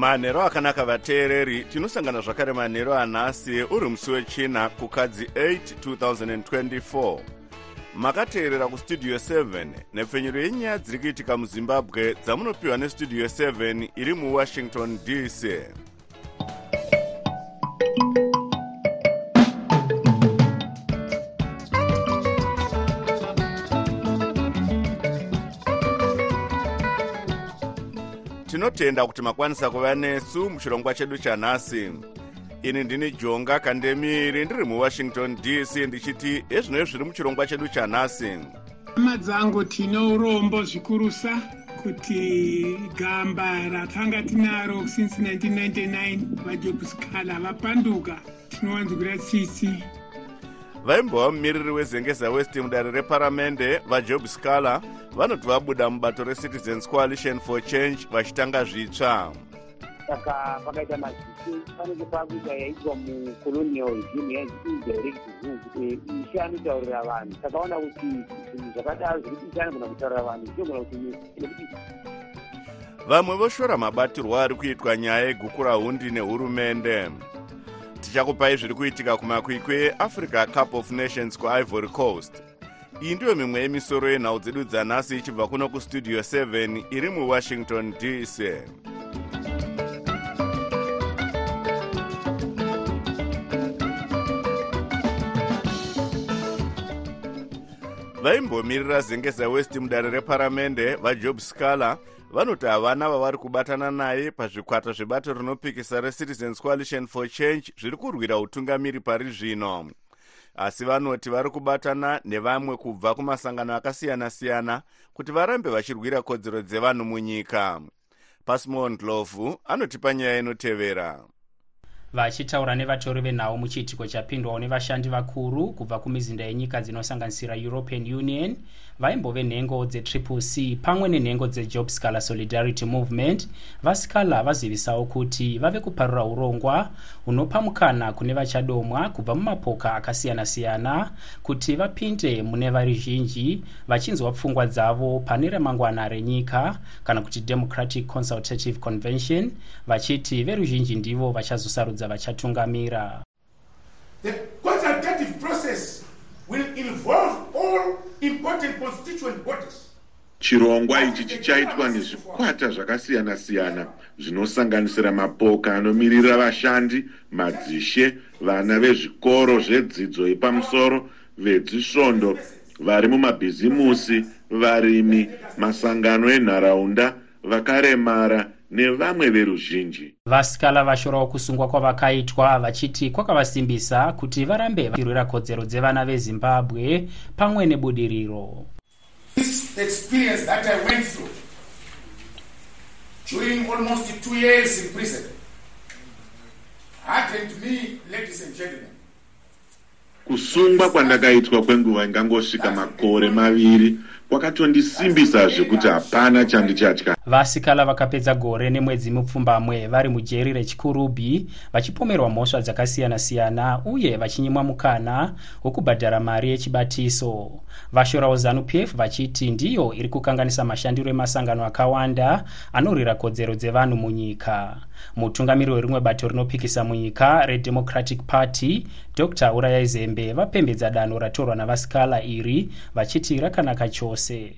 manhero akanaka vateereri tinosangana zvakare manhero anhasi uri musi wechina kukadzi 8 2024 makateerera kustudio 7 nepfenyuro yenyaya dziri kuitika muzimbabwe dzamunopiwa nestudio 7 iri muwashington dc tinotenda kuti makwanisa kuva nesu muchirongwa chedu chanhasi. Ini ndini jonga kandemiri ndiri muwashington dc ndichiti ezvino zviri muchirongwa chedu chanhasi. Hama dzangu tine urombo zvikurusa kuti gamba ratanga tinaro since 1999 vajobscala vapanduka. Tinowanzwira tsitsi vaimbova mumiriri wezengeza west mudare reparamende vajob scaler vanoti vabuda mubato recitizens coalition for change vachitanga zvitsva. Saka pakaita mazisi panenge pakuita yaitwa mucolonial regime yainzi indirect rule kuti ishe anotaurira vanhu. Takaona kuti zvinhu zvakadaro zvekuti ishe anogona kutaurira vanhu zvinogona kuti nekuti vamwe voshora mabatirwo ari kuitwa nyaya yegukura hundi nehurumende tichakupai zviri kuitika kumakwikwi eafrica cup of nations kuivory coast. Iyi ndiyo mimwe yemisoro yenhau dzedu dzanhasi ichibva kuno kustudio 7 iri muwashington dc vaimbomirira zengeza west mudare reparamende vajob scaler vanoti havana vavari kubatana naye pazvikwata zvebato rinopikisa recitizens coalition for change zviri kurwira utungamiri pari zvino. Asi vanoti vari kubatana nevamwe kubva kumasangano akasiyana-siyana kuti varambe vachirwira kodzero dzevanhu munyika. Pasimon dlovu anotipa nyaya inotevera vachitaura nevatori venhau muchiitiko chapindwawo nevashandi vakuru kubva kumizinda yenyika dzinosanganisira european union vaimbove nhengo dzetriple c pamwe nenhengo dzejob scaler solidarity movement. Vascaler vazivisawo kuti vave kuparura urongwa hunopa mukana kune vachadomwa kubva mumapoka akasiyana-siyana kuti vapinde mune vari zhinji vachinzwa pfungwa dzavo pane ramangwana renyika kana kuti democratic consultative convention vachiti veruzhinji ndivo vachazosarudza vachatungamira The consultative process will involve all important constituent bodies. chirongwa ichi chichaitwa nezvikwata zvakasiyana-siyana zvinosanganisira mapoka anomirira vashandi madzishe vana vezvikoro zvedzidzo yepamusoro vedzisvondo vari mumabhizimusi varimi masangano enharaunda vakaremara nevamwe veruzhinji vasikala vashorawo kusungwa kwavakaitwa vachiti kwakavasimbisa kuti varambe vachirwira kodzero dzevana vezimbabwe pamwe nebudiriro This experience that I went through during almost two years in prison hardened me, ladies and gentlemen. kusungwa kwandakaitwa kwenguva ingangosvika makore maviri kwakatondisimbisa zvekuti hapana chandichatya vasikala vakapedza gore nemwedzi mupfumbamwe vari mujeri rechikurubhi vachipomerwa mhosva dzakasiyana-siyana uye vachinyimwa mukana wokubhadhara mari yechibatiso. Vashorawo zanup f vachiti ndiyo iri kukanganisa mashandiro emasangano akawanda anorwira kodzero dzevanhu munyika mutungamiri werimwe bato rinopikisa munyika redemocratic party dr. Urayai zembe vapembedza danho ratorwa navasikala iri vachiti rakanaka chose.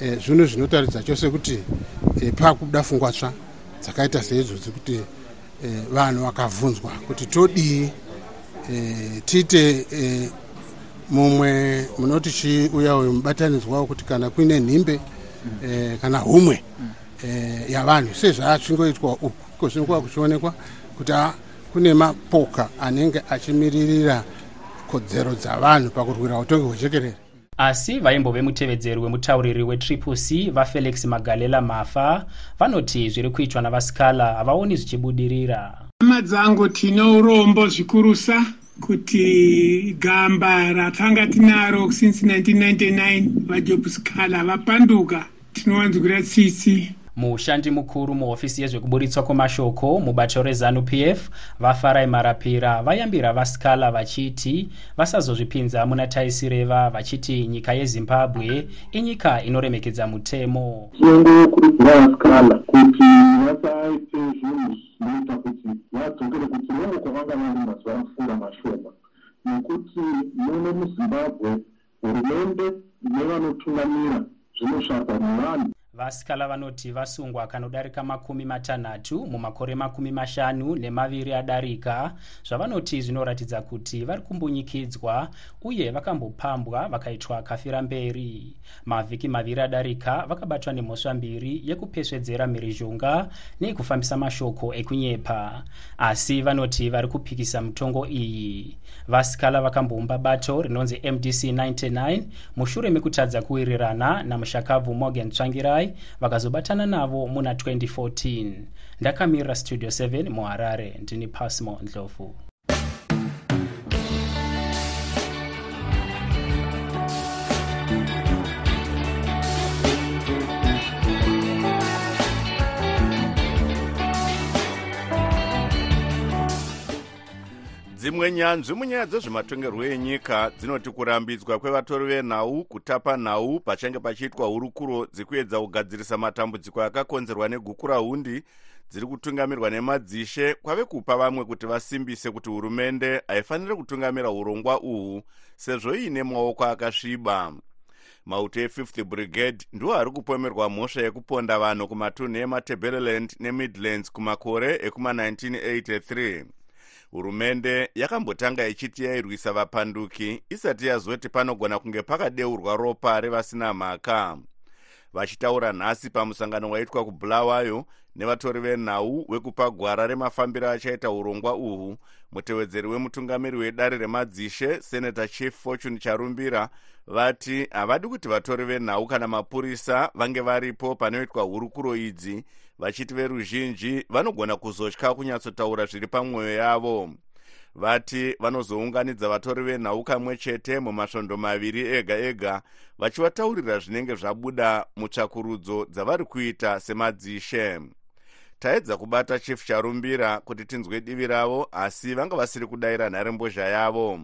E, zvino zvinotaridza chose kuti e, paakubuda pfungwa tsva dzakaita seizvodzi kuti e, vanhu vakabvunzwa kuti todii e, tiite e, mumwe munoti chiuya uyu mubatanidzwa wekuti kana kuine nhimbe e, kana humwe e, yavanhu sezvaachingoitwa uku iko zvinokuva kuchionekwa kuti a kune mapoka anenge achimiririra kodzero dzavanhu pakurwira utongi hwechekerere. Asi vaimbove mutevedzeri wemutauriri wetriple c vafelix magalela mafa vanoti zviri kuitwa navasikala havaoni zvichibudirira. Hama dzangu tine urombo zvikurusa kuti gamba ratanga tinaro since 1999 vajobskala vapanduka tinowanzwira tsitsi mushandi mukuru muhofisi yezvekuburitswa kwemashoko mubato rezanu p f vafarai marapira vayambira vasikala vachiti vasazozvipinza muna taisireva vachiti nyika yezimbabwe inyika inoremekedza mutemo. Tinongokurudzira vasikala kuti vasaite zvinhu zvinoita kuti vadzokere kuchirongo kwavanga vari mazuva apfuura mashoma. Nekuti muno muzimbabwe hurumende nevanotungamira zvinosvakwa nevanhu vasikala vanoti vasungwa kanodarika makumi matanhatu mumakore makumi mashanu nemaviri adarika zvavanoti zvinoratidza kuti vari kumbunyikidzwa uye vakambopambwa vakaitwa kafira mberi mavhiki maviri adarika vakabatwa nemhosva mbiri yekupesvedzera mhirizhonga neyekufambisa mashoko ekunyepa. Asi vanoti vari kupikisa mitongo iyi vasikala vakamboumba bato rinonzi mdc 99 mushure mekutadza kuwirirana namushakabvu morgan tsvangirai vakazobatana navo muna 2014 ndakamirira studio 7 muharare ndini pasmo ndlovu dzimwe nyanzvi munyaya dzezvematongerwo enyika dzinoti kurambidzwa kwevatori venhau kutapa nhau pachange pachiitwa hurukuro dzekuedza kugadzirisa matambudziko akakonzerwa negukurahundi dziri kutungamirwa nemadzishe kwave kupa vamwe kuti vasimbise kuti hurumende haifaniri kutungamira urongwa uhwu sezvo iine maoko akasviba. Mauto e5th brigade ndiwo ari kupomerwa mhosva yekuponda vanhu kumatunhu ematebeleland nemidlands kumakore ekuma1983 hurumende yakambotanga ichiti yairwisa vapanduki isati yazoti panogona kunge pakadeurwa ropa revasina mhaka. Vachitaura nhasi pamusangano waitwa kubhulawayo nevatori venhau wekupa gwara remafambiro achaita urongwa uhwu mutevedzeri wemutungamiri wedare remadzishe senator chief fortune charumbira vati havadi kuti vatori venhau kana mapurisa vange varipo panoitwa hurukuro idzi vachiti veruzhinji vanogona kuzotya kunyatsotaura zviri pamwoyo yavo. Vati vanozounganidza vatori venhau kamwe chete mumasvondo maviri ega ega vachivataurira zvinenge zvabuda mutsvakurudzo dzavari kuita semadzishe. Taedza kubata chief charumbira kuti tinzwe divi ravo asi vanga vasiri kudayira nharembozha yavo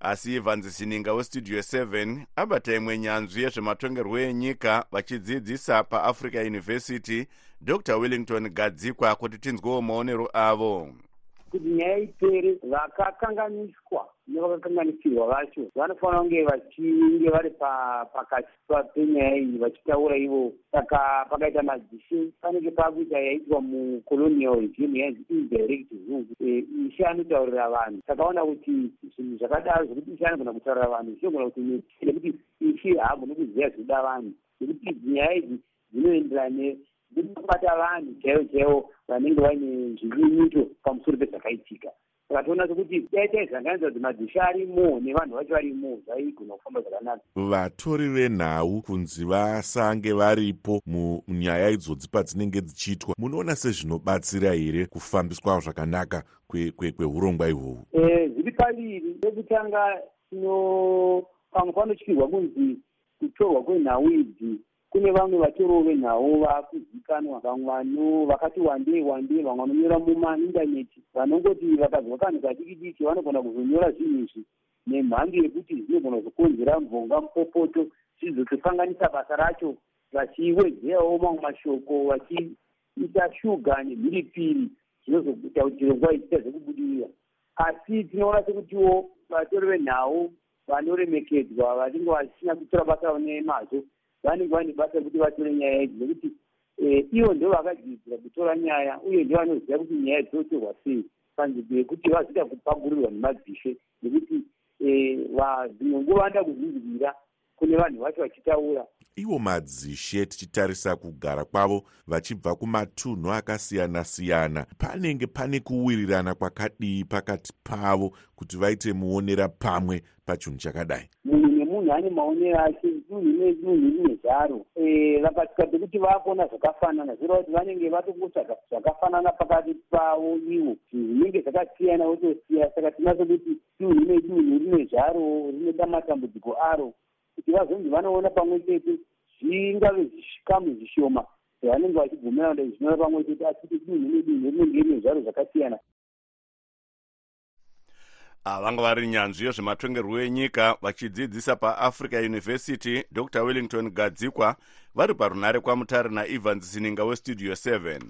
asi ivhanzi sininga westudio 7 abata imwe nyanzvi yezvematongerwo enyika vachidzidzisa paafrica university dr wellington gadzikwa kuti tinzwewo maonero avo. Kuti nyaya ipere vakakanganiswa nevakakanganisirwa vacho. Vanofanira kunge vachinge vari pakati penyaya iyi vachitaura ivo. Saka pakaita madzishe panenge pakuita yaitwa mucolonial regime yainzi indirect rule ishe anotaurira vanhu. Takaona kuti zvinhu zvakadaro zvekuti ishe anogona kutaurira vanhu zvinogona kuti nekuti ishe haagoni kuziva zvinoda vanhu. Nekuti nyaya idzi dzinoenderana nekubata vanhu chaivo chaivo vanenge vaine zvinyunyuto pamusoro pezvakaitika saka toona sekuti dai taizanganidza kuti madzisha arimo nevanhu vacho varimo zvaigona kufamba zvakanaka. Vatori venhau kunzi vasange varipo munyaya idzodzi padzinenge dzichiitwa munoona sezvinobatsira here kufambiswa zvakanaka kweurongwa ihwohwu zviri paviri rekutanga tino pamwe panotyirwa kunzi kutorwa kwenhau idzi kune vamwe vatoriwo venhau vakuzikanwa vamwe vano vakati wandei wandei vamwe vanonyora mumaindaneti vanongoti vakazwa kanhu kadiki diki vanogona kuzonyora zvinhu izvi nemhando yekuti zvinogona kuzokonzera mvonga mupopoto. Zvizotokanganisa basa racho vachiwedzerawo mamwe mashoko vachiita shuga nemhiripiri zvinozoita kuti chirongwa ichita zvekubudirira asi tinoona sekutiwo vatori venhau vanoremekedzwa vanenge vachina kutora basa nemazvo vanenge vane basa rekuti vatore nyaya idzi nekuti ivo ndo vakadzidzira kutora nyaya uye ndo vanoziva kuti nyaya dzinotorwa sei. Panzvimbo yekuti vazoita kupagurirwa nemadzishe nekuti dzimwe nguva vanoda kuzvinzwira kune vanhu vacho vachitaura. Ivo madzishe tichitarisa kugara kwavo vachibva kumatunhu akasiyana-siyana. Panenge pane kuwirirana kwakadii pakati pavo kuti vaite muonera pamwe pachinhu chakadai? Munhu munhu ane maonero ake dunhu nedunhu rine zvaro Eh, vakasvika pekuti vakuona zvakafanana zvireva kuti vanenge vatokutsvaga zvakafanana pakati pavo ivo. Zvinhu zvinenge zvakasiyana votosiya saka tinaso kuti dunhu nedunhu rine zvaro rinoda matambudziko aro kuti vazonzi vanoona pamwe chete zvingave zvikamu zvishoma zvavanenge vachibvumirana kuti zvinoona pamwe chete asi kuti dunhu nedunhu rinenge rine zvaro zvakasiyana vanga vari nyanzvi yezvematongerwo enyika vachidzidzisa paafrica university dr. Wellington gadzikwa vari parunare kwamutare naevans sininga westudio 7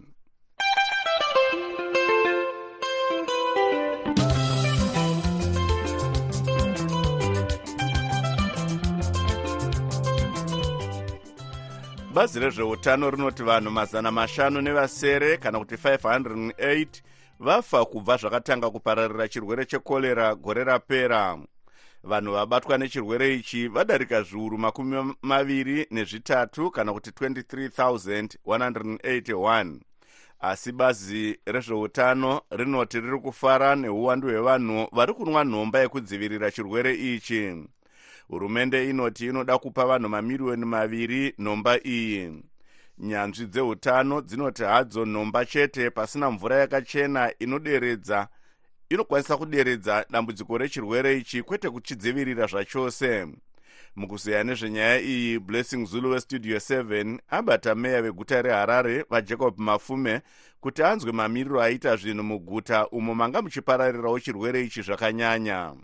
bazi rezveutano rinoti vanhu mazana mashanu nevasere kana kuti 508 vafa kubva zvakatanga kupararira chirwere chekorera gore rapera. Vanhu vabatwa nechirwere ichi vadarika zviuru makumi maviri nezvitatu kana kuti 23181 asi bazi rezveutano rinoti riri kufara neuwandu hwevanhu vari kunwa nhomba yekudzivirira chirwere ichi. Hurumende inoti inoda kupa vanhu mamiriyoni maviri nhomba iyi nyanzvi dzeutano dzinoti hadzo nhomba chete pasina mvura yakachena inoderedza inokwanisa kuderedza dambudziko rechirwere ichi kwete kuchidzivirira zvachose. Mukuzeya nezvenyaya iyi blessing zulu westudio 7 abata meya veguta reharare vajacob mafume kuti anzwe mamiriro aita zvinhu muguta umo manga muchipararirawo chirwere ichi zvakanyanya.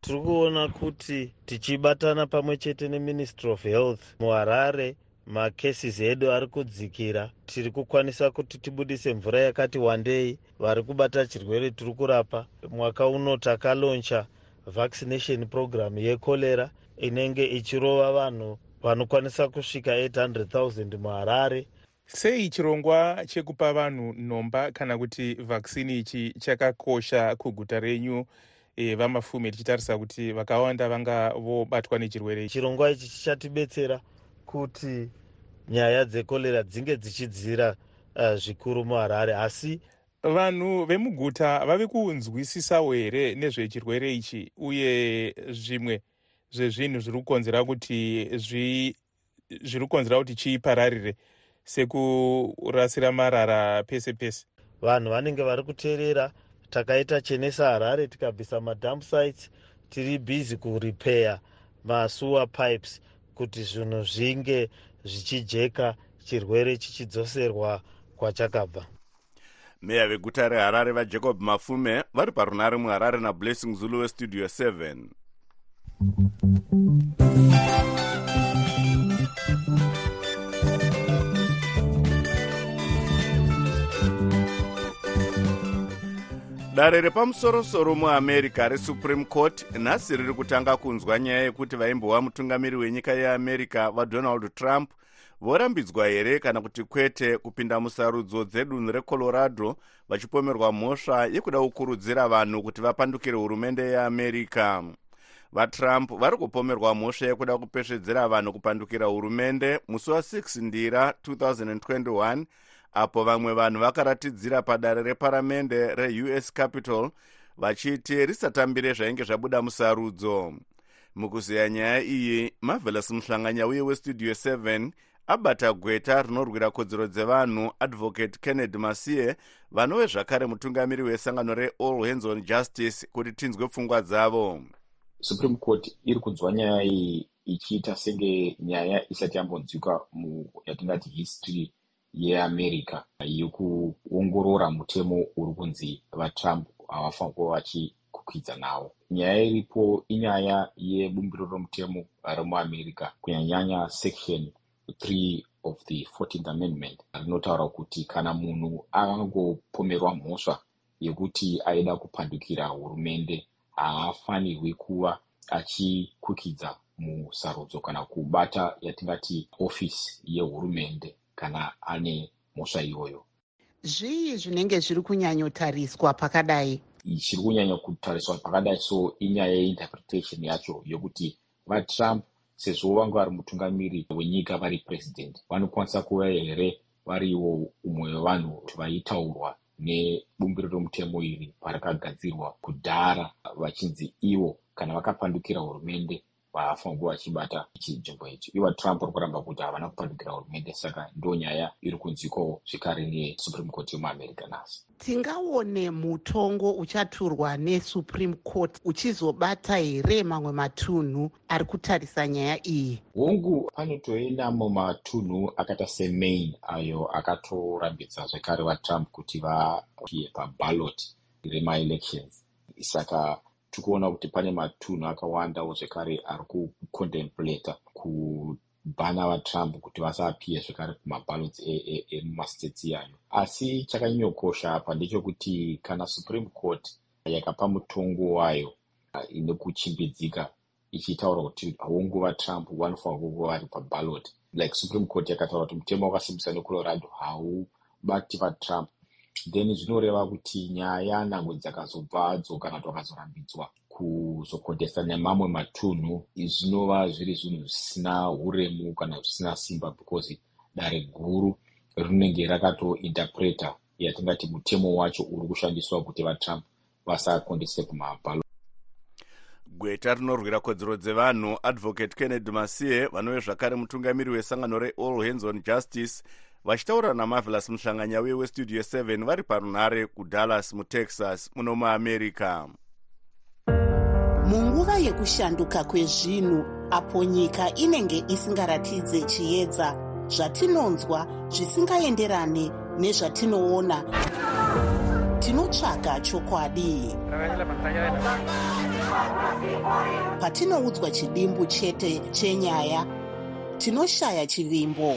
Tiri kuona kuti tichibatana pamwe chete neministry of health muharare makesis edu ari kudzikira tiri kukwanisa kuti tibudise mvura yakati wandei vari kubata chirwere tiri kurapa mwaka uno takaloncha vaccination program yekorera inenge ichirova vanhu vanokwanisa kusvika 800 000 muharare sei chirongwa chekupa vanhu nhomba kana kuti vhaksini ichi chakakosha kuguta renyu? E, vamafume tichitarisa kuti vakawanda vanga vobatwa nechirwere ichi. Chirongwa ichi chichatibetsera kuti nyaya dzekorera dzinge dzichidzira uh, zvikuru muharare. Asi vanhu vemuguta vave kunzwisisawo here nezvechirwere ichi? Uye zvimwe zvezvinhu zviri kukonzera kuti zviri kukonzera kuti chipararire sekurasira marara pese pese? Vanhu vanenge vari kuteerera takaita chenesa harare tikabvisa madamp sites tiri bhizi kuripeya masuwa pipes kuti zvinhu zvinge zvichijeka chirwere chichidzoserwa kwachakabva. Meya veguta reharare vajacob mafume vari parunare muharare nablessing zulu westudio 7 dare repamusorosoro muamerica resupreme court nhasi riri kutanga kunzwa nyaya yekuti vaimbova mutungamiri wenyika yeamerica vadonald trump vorambidzwa here kana kuti kwete kupinda musarudzo dzedunhu recolorado vachipomerwa mhosva yekuda kukurudzira vanhu kuti vapandukire hurumende yeamerica. Vatrump vari kupomerwa mhosva yekuda kupesvedzera vanhu kupandukira hurumende. Musi wa6 ndira 2021 apo vamwe vanhu vakaratidzira padare reparamende reus capital vachiti risatambire zvainge zvabuda musarudzo. Mukuzeya nyaya iyi marvelous muhlanganya uye westudio 7 abata gweta rinorwira kodzero dzevanhu advocate kennedy masie vanove zvakare mutungamiri wesangano reall hands on justice kuti tinzwe pfungwa dzavo. Supreme court iri kunzwa nyaya iyi ichiita senge nyaya isati yambonzwika muyatingati history yeamerica yekuongorora mutemo uri kunzi vatrump havafanira kuva vachikukwidza nawo nyaya iripo inyaya yebumbiro romutemo remuamerica kunyanyanya section 3 of the 14th amendment rinotaura kuti kana munhu angopomerwa mhosva yekuti aida kupandukira hurumende haafanirwi kuva achikukidza musarudzo kana kubata yatingati ofisi yehurumende kana ane mhosva iyoyo. Zvii zvinenge zviri kunyanyotariswa pakadai? Chiri kunyanya kutariswa pakadai so inyaya yeinterpretation yacho yokuti vatrump sezvo vanga vari mutungamiri wenyika vari purezidendi vanokwanisa kuva here variwo umwe wevanhu kuti vaitaurwa nebumbiro romutemo iri parakagadzirwa kudhara vachinzi ivo kana vakapandukira hurumende vaafangu vachibata chinzvimbo ichi. Iva trump uri kuramba kuti havana kupandukira hurumende saka ndo nyaya iri kunzwikawo zvekare nesupreme court yemuamerica nhasi tingaone mutongo uchaturwa nesupreme court uchizobata here mamwe matunhu ari kutarisa nyaya iyi? Hongu panotoenda mumatunhu akaita semaine ayo akatorambidza zvekare vatrump kuti vapie paballot remaelections saka tikuona kuti pane matunhu akawandawo zvekare ari kucontemplata kubhana vatrump kuti vasapiye zvekare kumabalots emumastates iyayo asi chakanyanyokosha apa ndechekuti kana supreme court yakapa mutongo wayo ine kuchimbidzika ichitaura kuti hongu vatrump vanofanira kuva vari paballot. Like supreme court yakataura kuti mutemo wakasimbisa necolorado haubati vatrump then zvinoreva kuti nyaya nhango dzakazobvadzo kana kuti vakazorambidzwa kuzokontesta nemamwe matunhu zvinova zviri zvinhu zvisina uremu kana zvisina simba because dare guru rinenge rakatointerpreta yatingati mutemo wacho uri kushandiswa kuti vatrump vasakondese kumabhalo. Gweta rinorwira kodzero dzevanhu advocate kennedy masiye vanove zvakare mutungamiri wesangano reall hands on justice vachitaura namavelas muhlanganya uye westudio 7 vari parunhare kudallas mutexas muno muamerica munguva yekushanduka kwezvinhu apo nyika inenge isingaratidze chiedza zvatinonzwa zvisingaenderane nezvatinoona. Tinotsvaga chokwadi. Patinoudzwa chidimbu chete chenyaya tinoshaya chivimbo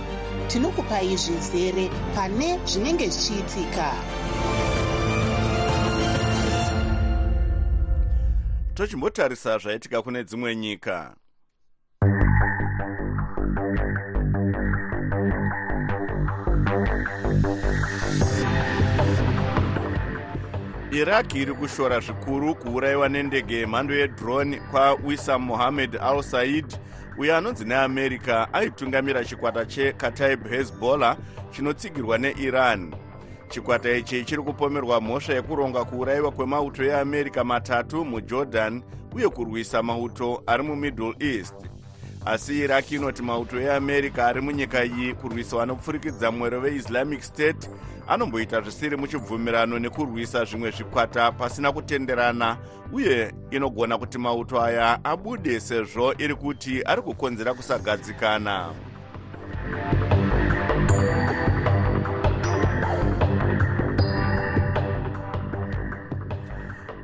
tinokupai zvizere pane zvinenge zvichiitika. Tochimbotarisa zvaitika kune dzimwe nyika. Iraq iri kushora zvikuru kuurayiwa nendege yemhando yedrone kwawisam mohammed al said uyo anonzi neamerica aitungamira chikwata chekataib hezbollah chinotsigirwa neiran. Chikwata ichi chiri kupomerwa mhosva yekuronga kuurayiwa kwemauto eamerica matatu mujordan uye kurwisa mauto ari mumiddle east. Asi iraq inoti mauto eamerica ari munyika iyi kurwiswa nokupfurikidza mwero veislamic state anomboita zvisiri muchibvumirano nekurwisa zvimwe zvikwata pasina kutenderana uye inogona kuti mauto aya abude sezvo iri kuti ari kukonzera kusagadzikana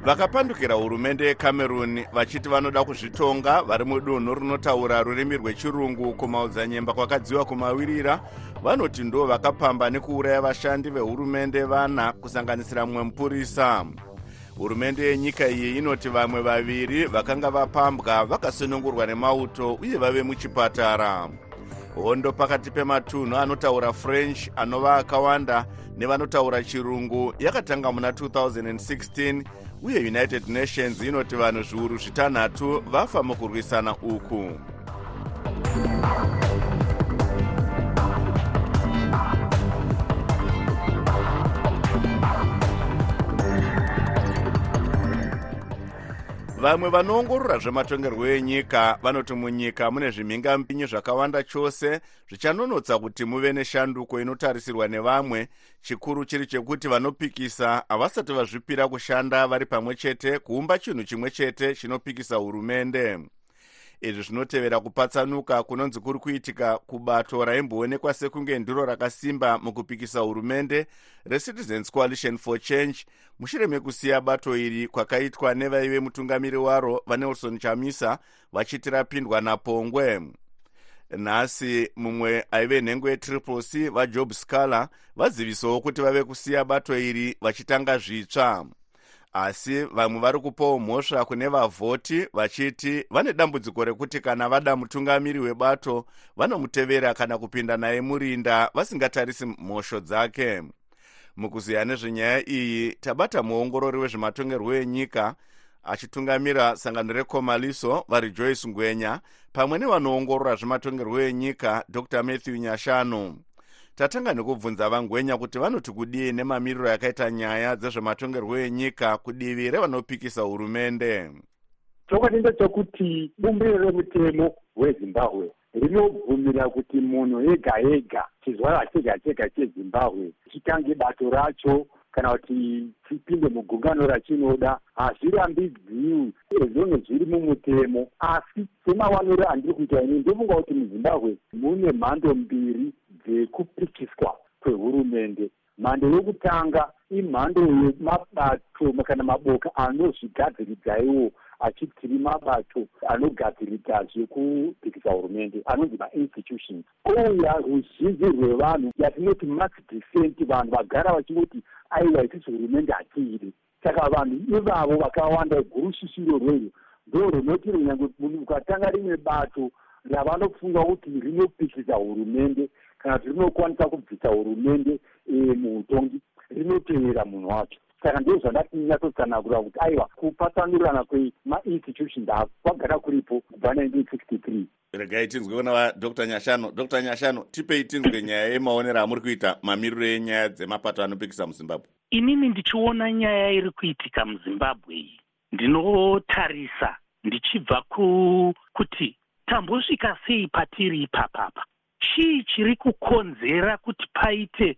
vakapandukira hurumende yecameroon vachiti vanoda kuzvitonga vari mudunhu rinotaura rurimi rwechirungu kumaodzanyemba kwakadziwa kumawirira vanoti ndo vakapamba nekuuraya vashandi vehurumende vana kusanganisira mumwe mupurisa hurumende yenyika iyi inoti vamwe vaviri vakanga vapambwa vakasunungurwa nemauto uye vave muchipatara. Hondo pakati pematunhu anotaura french anova akawanda nevanotaura chirungu yakatanga muna 2016 uye united nations inoti vanhu zviuru zvitanhatu vafa mukurwisana uku vamwe vanoongorora zvematongerwo enyika vanoti munyika mune zvimhingambinyi zvakawanda chose zvichanonotsa kuti muve neshanduko inotarisirwa nevamwe. Chikuru chiri chekuti vanopikisa havasati vazvipira kushanda vari pamwe chete kuumba chinhu chimwe chete chinopikisa hurumende izvi zvinotevera kupatsanuka kunonzi kuri kuitika kubato raimboonekwa sekunge ndiro rakasimba mukupikisa hurumende recitizens coalition for change. Mushure mekusiya bato iri kwakaitwa nevaive mutungamiri waro vanelson chamisa vachiti rapindwa napongwe. Nhasi mumwe aive nhengo yetriple c vajob scaler vazivisawo kuti vave kusiya bato iri vachitanga zvitsva asi vamwe vari kupawo mhosva kune vavhoti vachiti vane dambudziko rekuti kana vada mutungamiri webato vanomutevera kana kupinda naye murinda vasingatarisi mhosho dzake. Mukuziya nezvenyaya iyi tabata muongorori wezvematongerwo enyika achitungamira sangano rekomaliso vari joyce ngwenya pamwe nevanoongorora zvematongerwo enyika dr. Matthew nyashanu tatanga nekubvunza vangwenya kuti vanoti kudii nemamiriro yakaita nyaya dzezvematongerwo enyika kudivi revanopikisa hurumende? Chokwadi ndechekuti bumbiro remutemo hwezimbabwe rinobvumira kuti munhu ega ega chizvarwa chega chega chezimbabwe chitange bato racho kana kuti chipinde mugungano rachinoda hazvirambidziwi ezonge zviri mumutemo asi semawaniro andiri kuita ini ndofunga kuti muzimbabwe mune mhando mbiri dzekupikiswa kwehurumende. Mhando yokutanga imhando yemabato kana maboka anozvigadziridza iwo achitiri mabato anogadziridza zvekupikisa hurumende anonzi mainstitutions. Ouya ruzhinji rwevanhu yatinoti max decent vanhu vagara vachingoti aiwa isisi hurumende hatiiri. Saka vanhu ivavo vakawanda gurushishiro rweyo ndo runoti runyange munhu ukatanga rimwe bato ravanofunga kuti rinopikisa hurumende kana kuti rinokwanisa kubvisa hurumende muutongi rinotevera munhu wacho. Saka ndo zvandati nyatsotsanagura kuti aiwa kupatsanurana kwemainstitutions kwagara kuripo kubva 1963 regai tinzwe kuna dr nyashano dr nyashano tipei tinzwe nyaya yemaonero amuri kuita mamiriro enyaya dzemapato anopikisa muzimbabwe? Inini ndichiona nyaya iri kuitika muzimbabwe iyi. Ndinotarisa ndichibva kuti tambosvika sei patiri ipapapa chii chiri kukonzera kuti paite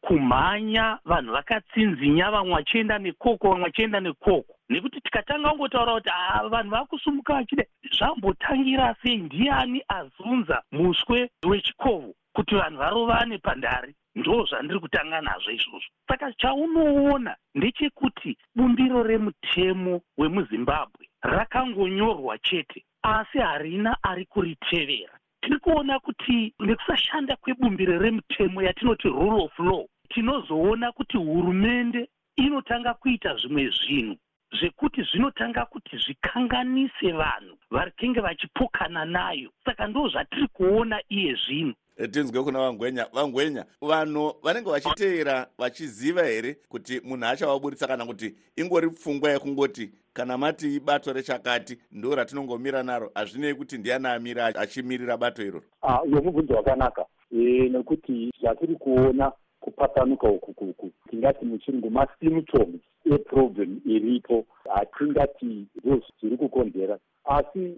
kumhanya vanhu vakatsinzinya vamwe vachienda nekoko vamwe vachienda nekoko? Nekuti tikatanga kungotaura kuti aa vanhu vakusumuka vachida zvambotangira sei? Ndiani azunza muswe wechikovho kuti vanhu varovane pandare? Ndo zvandiri kutanga nazvo izvozvo. Saka chaunoona ndechekuti bumbiro remutemo wemuzimbabwe rakangonyorwa chete asi harina ari kuritevera tiri kuona kuti nekusashanda kwebumbiro remutemo yatinoti rule of law tinozoona kuti hurumende inotanga kuita zvimwe zvinhu zvekuti zvinotanga kuti zvikanganise vanhu vakenge vachipokana nayo. Saka ndo zvatiri kuona iye zvino tinzwe kuna vangwenya vangwenya vanhu vanenge vachiteera vachiziva here kuti munhu achavaburitsa kana kuti ingori pfungwa yekungoti kana mati bato rechakati ndo ratinongomira naro? Hazvinei kuti ndiani amira achimirira bato iroro? Iyo mubvunzo wakanaka. Nekuti zvatiri kuona kupatsanuka ukukuku tingati muchirungu masymptoms eproblem iripo. Hatingati ndo zviri kukonzera. Asi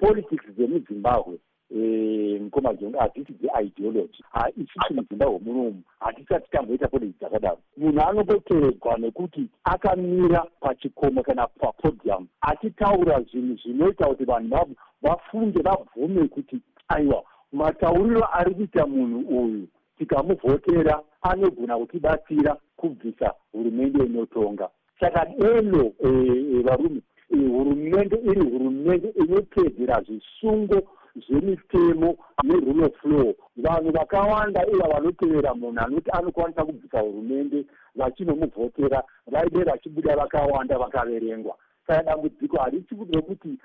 politics dzemuzimbabwe mukoma jonga hadzisi dzeideology isusu muzimbabwe munomu hatisati tamboita politics dzakadaro. Munhu anomboteregwa nekuti akamira pachikomo kana papodium achitaura zvinhu zvinoita kuti vanhu vafunge vabvume kuti aiwa matauriro ari kuita munhu uyu tikamuvhotera anogona kutibatsira kubvisa hurumende inotonga. Saka deno varume hurumende iri hurumende inotedzera zvisungo zvemitemo nerule of law vanhu vakawanda iva vanotevera munhu anoti anokwanisa kubvisa hurumende vachinomuvhotera vaide vachibuda vakawanda vakaverengwa. Saka dambudziko harichi rekuti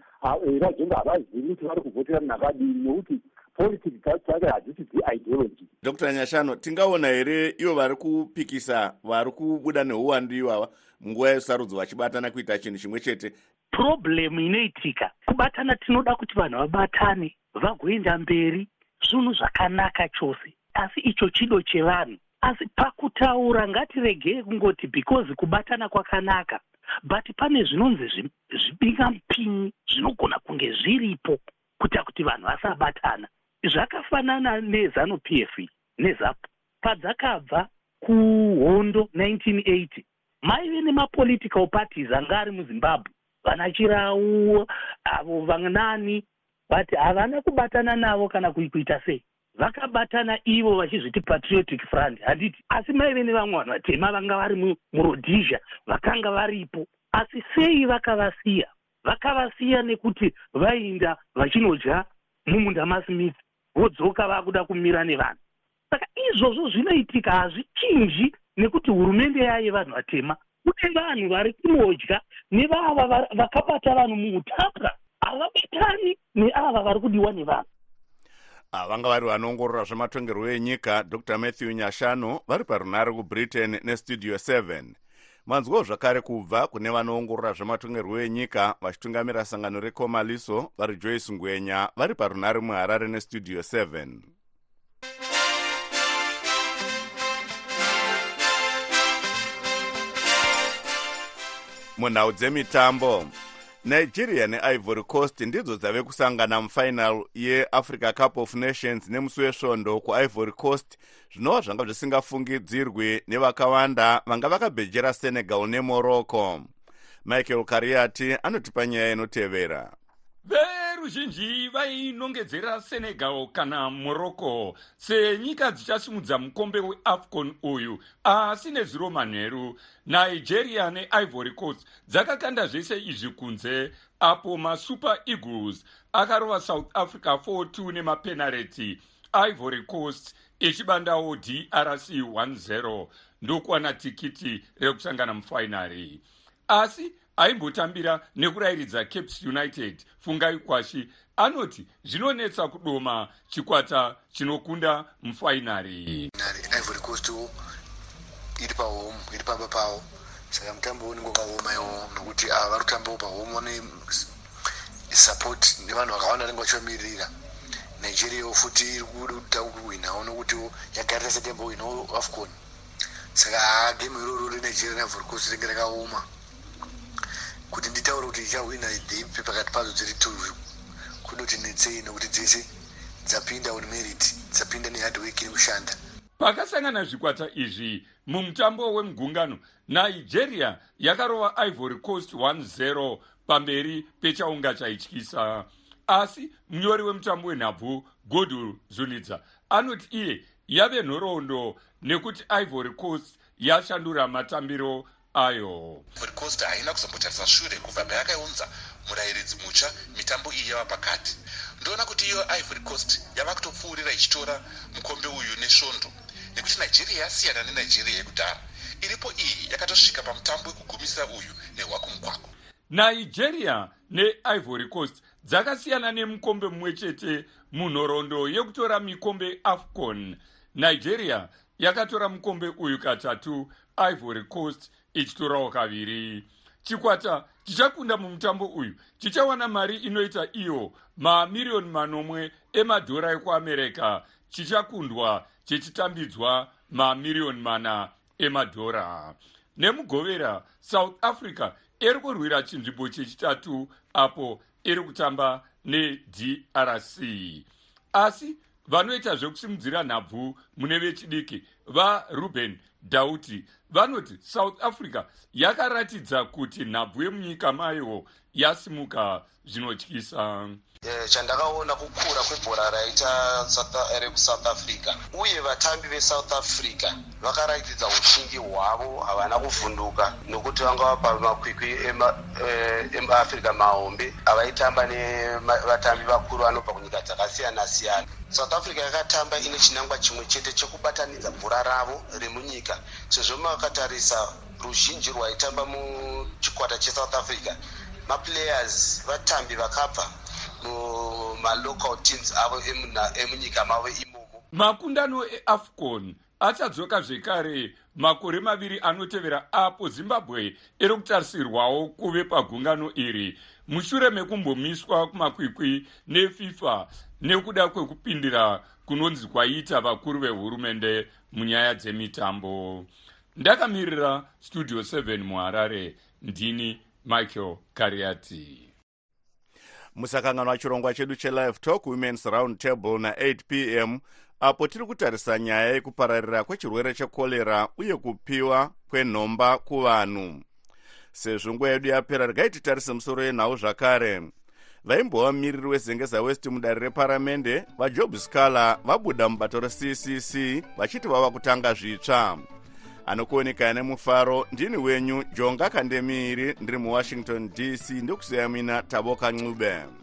vazonge havazivi kuti vari kuvhotera munhu akadini nekuti politics dzacho hadzisi dzeideology dr. Nyashano tingaona here ivo vari kupikisa vari kubuda neuwandu ivava munguva yesarudzo vachibatana kuita chinhu chimwe chete problemu inoitika. Kubatana tinoda kuti vanhu vabatane vagoenda mberi zvinhu zvakanaka chose. Asi icho chido chevanhu. Asi pakutaura ngatiregei kungoti because kubatana kwakanaka but pane zvinonzi zvibingamupinyi zvinogona kunge zviripo kuita kuti vanhu vasabatana. Zvakafanana nezanu p f nezapu padzakabva kuhondo 1980 maive nemapolitical parties anga ari muzimbabwe vana chirau avo vanani but havana kubatana navo kana kuita sei. Vakabatana ivo vachizviti patriotic front. Handiti asi maive nevamwe vanhu vatema vanga vari murodhisia vakanga varipo. Asi sei vakavasiya? Vakavasiya nekuti vainda vachinodya mumunda masmith vodzoka vakuda kumira nevanhu. Saka izvozvo zvinoitika hazvichinji nekuti hurumende yaye vanhu vatema kune vanhu vari kunodya nevava va- vakabata vanhu muutapwa havabatani neava vari kudiwa nevanhu. Vanga vari vanoongorora zvematongerwo enyika dr. Matthew nyashano vari parunare kubritain nestudio 7 manzwawo zvakare kubva kune vanoongorora zvematongerwo enyika vachitungamira sangano rekomaliso vari joyce ngwenya vari parunare muharare nestudio 7 munhau dzemitambo. Nigeria neivory coast ndidzo dzave kusangana mufainal yeafrica cup of nations nemusi wesvondo kuivory coast. Zvinova zvanga zvisingafungidzirwi nevakawanda vanga vakabhejera senegal nemorocco. Michael kariati anotipa nyaya inotevera veruzhinji vainongedzera senegal kana morocco. Senyika dzichasimudza mukombe weafcon uyu asi nezuro manheru. Nigeria neivory coast dzakakanda zvese izvi kunze apo masuper eagles akarova south africa 42 nemapenareti ivory coast ichibandawo drc 10 ndokuwana tikiti rekusangana mufainari asi aimbotambira nekurayiridza capes united. Fungai kwashi. Anoti zvinonetsa kudoma chikwata chinokunda mufainari. Ivory coast iri pahome iri pamba pavo. Saka mutambo unenge wakaoma iwowo nokuti ava vari kutambawo pahome vane support nevanhu vakawanda vanenge vachivamirira. Nigeriawo futi iri kuda kuhwinawo nokuti yagarira setembo hwinawo afcon. Saka gemu iroro renigeria neivory coast ringe rakaoma kuti nditaure kuti ichahwina dhipi pakati padzo dziri two kunoti netsei nokuti dzese dzapinda on merit dzapinda nehardwork iri kushanda. Pakasangana zvikwata izvi mumutambo wemugungano nigeria yakarova ivory coast 10 pamberi pechaunga chaityisa asi munyori wemutambo wenhabvu godul zulidza anoti iye yave nhoroondo nekuti ivory coast yashandura matambiro ayo. Ivory coast haina kuzombotarisa shure kubva payakaunza murayiridzi mutsva mitambo iyi yava pakati. Ndoona kuti iyo ivory coast yava kutopfuurira ichitora mukombe uyu nesvondo. Nekuti nigeria yasiyana nenigeria yekudhara. Iripo iyi yakatosvika pamutambo wekugumisira uyu nehwakumugwagwa nigeria neivory coast dzakasiyana nemukombe mumwe chete munhoroondo yekutora mikombe afcon. Nigeria yakatora mukombe uyu katatu ivory coast ichitorawo kaviri. Chikwata chichakunda mumutambo uyu. Chichawana mari inoita iyo mamiriyoni manomwe emadhora ekuamerica chichakundwa chichitambidzwa mamiriyoni mana emadhora. Nemugovera south africa iri kurwira chinzvimbo chechitatu apo iri kutamba nedrc asi vanoita zvekusimudzira nhabvu mune vechidiki varuben dauti vanoti south africa yakaratidza kuti nhabvu yemunyika mayo yasimuka zvinotyisa. Chandakaona kukura kwebhora raita rekusouth africa. Uye vatambi vesouth africa vakaratidza ushingi hwavo havana kuvhunduka nokuti vanga vapa makwikwi emaafrica mahombe avaitamba nevatambi vakuru vanobva kunyika dzakasiyana siyana south africa yakatamba ine chinangwa chimwe chete chekubatanidza bhora ravo remunyika sezvo makatarisa ruzhinji rwaitamba muchikwata chesouth africa. Maplayers vatambi vakabva mumalocal teams avo emunyika mavo imomo. Makundano eafcon achadzoka zvekare makore maviri anotevera apo zimbabwe iri kutarisirwawo kuve pagungano iri. Mushure mekumbomiswa kumakwikwi nefifa nekuda kwekupindira kunonzi kwaita vakuru vehurumende munyaya dzemitambo. Ndakamirira studio 7 muharare ndini michael kariati. Musakanganwa chirongwa chedu chelive talk womens round table na8 p m apo tiri kutarisa nyaya yekupararira kwechirwere chekorera uye kupiwa kwenhomba kuvanhu. Sezvo nguva yedu yapera regai titarise musoro yenhau zvakare vaimbova mumiriri wezengeza west mudare reparamende vajob scaler vabuda mubato reccc vachiti vava kutanga zvitsva. Anokuonekai nemufaro ndini wenyu jonga kandemiri ndiri muwashington dc ndokusiyamina taboka ncube